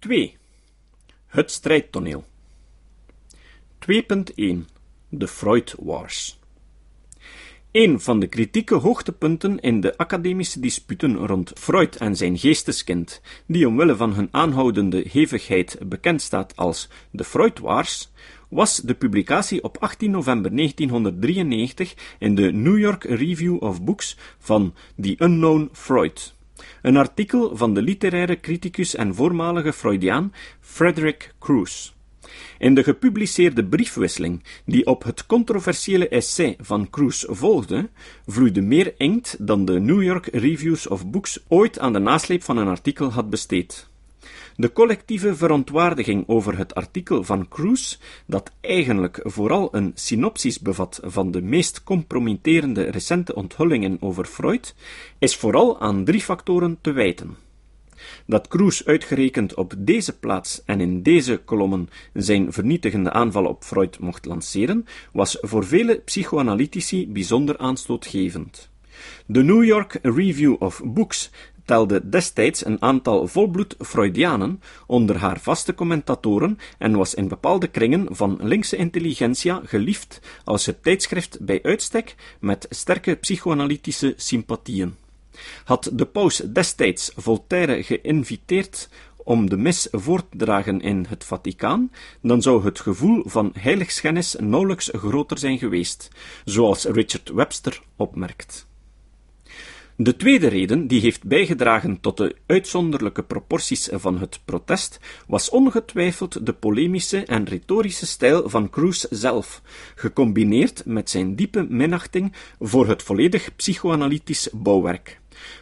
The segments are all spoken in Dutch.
2. Het strijdtoneel. 2.1 De Freud Wars. Een van de kritieke hoogtepunten in de academische disputen rond Freud en zijn geesteskind, die omwille van hun aanhoudende hevigheid bekend staat als de Freud Wars, was de publicatie op 18 november 1993 in de New York Review of Books van The Unknown Freud. Een artikel van de literaire criticus en voormalige Freudiaan Frederick Cruz. In de gepubliceerde briefwisseling, die op het controversiële essay van Cruz volgde, vloeide meer inkt dan de New York Reviews of Books ooit aan de nasleep van een artikel had besteed. De collectieve verontwaardiging over het artikel van Cruz, dat eigenlijk vooral een synopsis bevat van de meest compromitterende recente onthullingen over Freud, is vooral aan drie factoren te wijten. Dat Cruz uitgerekend op deze plaats en in deze kolommen zijn vernietigende aanval op Freud mocht lanceren, was voor vele psychoanalytici bijzonder aanstootgevend. De New York Review of Books telde destijds een aantal volbloed Freudianen onder haar vaste commentatoren en was in bepaalde kringen van linkse intelligentsia geliefd als het tijdschrift bij uitstek met sterke psychoanalytische sympathieën. Had de paus destijds Voltaire geïnviteerd om de mis voor te dragen in het Vaticaan, dan zou het gevoel van heiligschennis nauwelijks groter zijn geweest, zoals Richard Webster opmerkt. De tweede reden die heeft bijgedragen tot de uitzonderlijke proporties van het protest was ongetwijfeld de polemische en retorische stijl van Cruz zelf, gecombineerd met zijn diepe minachting voor het volledig psychoanalytisch bouwwerk.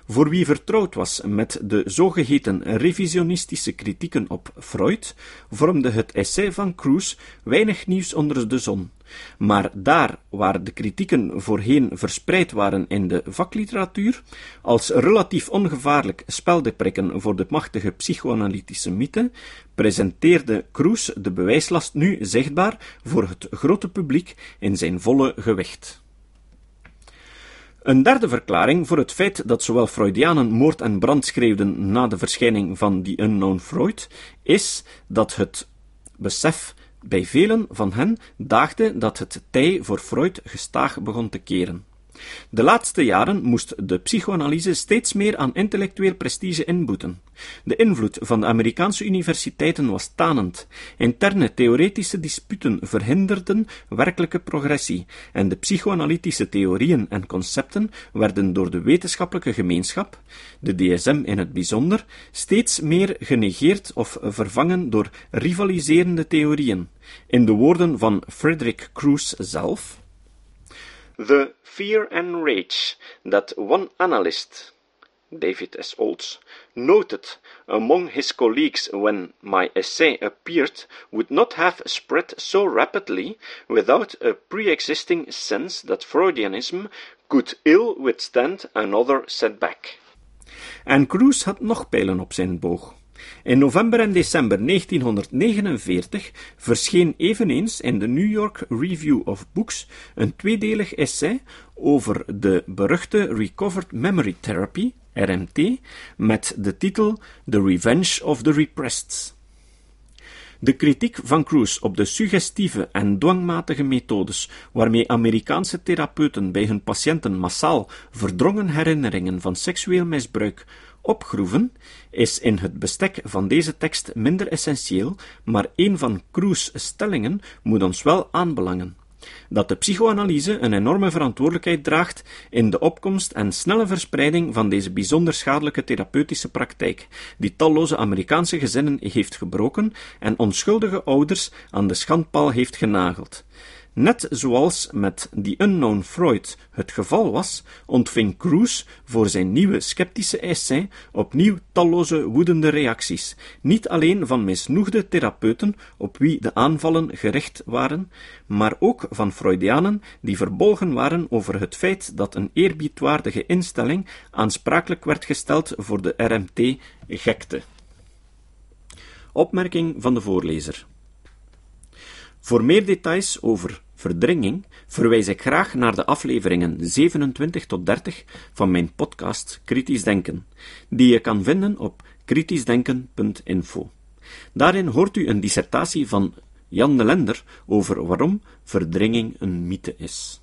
Voor wie vertrouwd was met de zogeheten revisionistische kritieken op Freud, vormde het essay van Cruz weinig nieuws onder de zon. Maar daar waar de kritieken voorheen verspreid waren in de vakliteratuur, als relatief ongevaarlijk speldeprikken voor de machtige psychoanalytische mythe, presenteerde Cruz de bewijslast nu zichtbaar voor het grote publiek in zijn volle gewicht. Een derde verklaring voor het feit dat zowel Freudianen moord en brand schreeuwden na de verschijning van die Unknown Freud, is dat het besef bij velen van hen daagde dat het tij voor Freud gestaag begon te keren. De laatste jaren moest de psychoanalyse steeds meer aan intellectueel prestige inboeten. De invloed van de Amerikaanse universiteiten was tanend. Interne theoretische disputen verhinderden werkelijke progressie, en de psychoanalytische theorieën en concepten werden door de wetenschappelijke gemeenschap, de DSM in het bijzonder, steeds meer genegeerd of vervangen door rivaliserende theorieën. In de woorden van Frederick Cruz zelf. The fear and rage that one analyst, David S. Olds, noted among his colleagues when my essay appeared would not have spread so rapidly without a pre-existing sense that Freudianism could ill withstand another setback. En Cruz had nog pijlen op zijn boog. In november en december 1949 verscheen eveneens in de New York Review of Books een tweedelig essay over de beruchte Recovered Memory Therapy, RMT, met de titel The Revenge of the Repressed. De kritiek van Cruz op de suggestieve en dwangmatige methodes waarmee Amerikaanse therapeuten bij hun patiënten massaal verdrongen herinneringen van seksueel misbruik opgroeven, is in het bestek van deze tekst minder essentieel, maar een van Cruz' stellingen moet ons wel aanbelangen. Dat de psychoanalyse een enorme verantwoordelijkheid draagt in de opkomst en snelle verspreiding van deze bijzonder schadelijke therapeutische praktijk, die talloze Amerikaanse gezinnen heeft gebroken en onschuldige ouders aan de schandpaal heeft genageld. Net zoals met die Unknown Freud het geval was, ontving Cruz voor zijn nieuwe sceptische essay opnieuw talloze woedende reacties, niet alleen van misnoegde therapeuten op wie de aanvallen gericht waren, maar ook van Freudianen die verbolgen waren over het feit dat een eerbiedwaardige instelling aansprakelijk werd gesteld voor de RMT-gekte. Opmerking van de voorlezer. Voor meer details over verdringing verwijs ik graag naar de afleveringen 27 tot 30 van mijn podcast Kritisch Denken, die je kan vinden op kritischdenken.info. Daarin hoort u een dissertatie van Jan de Lender over waarom verdringing een mythe is.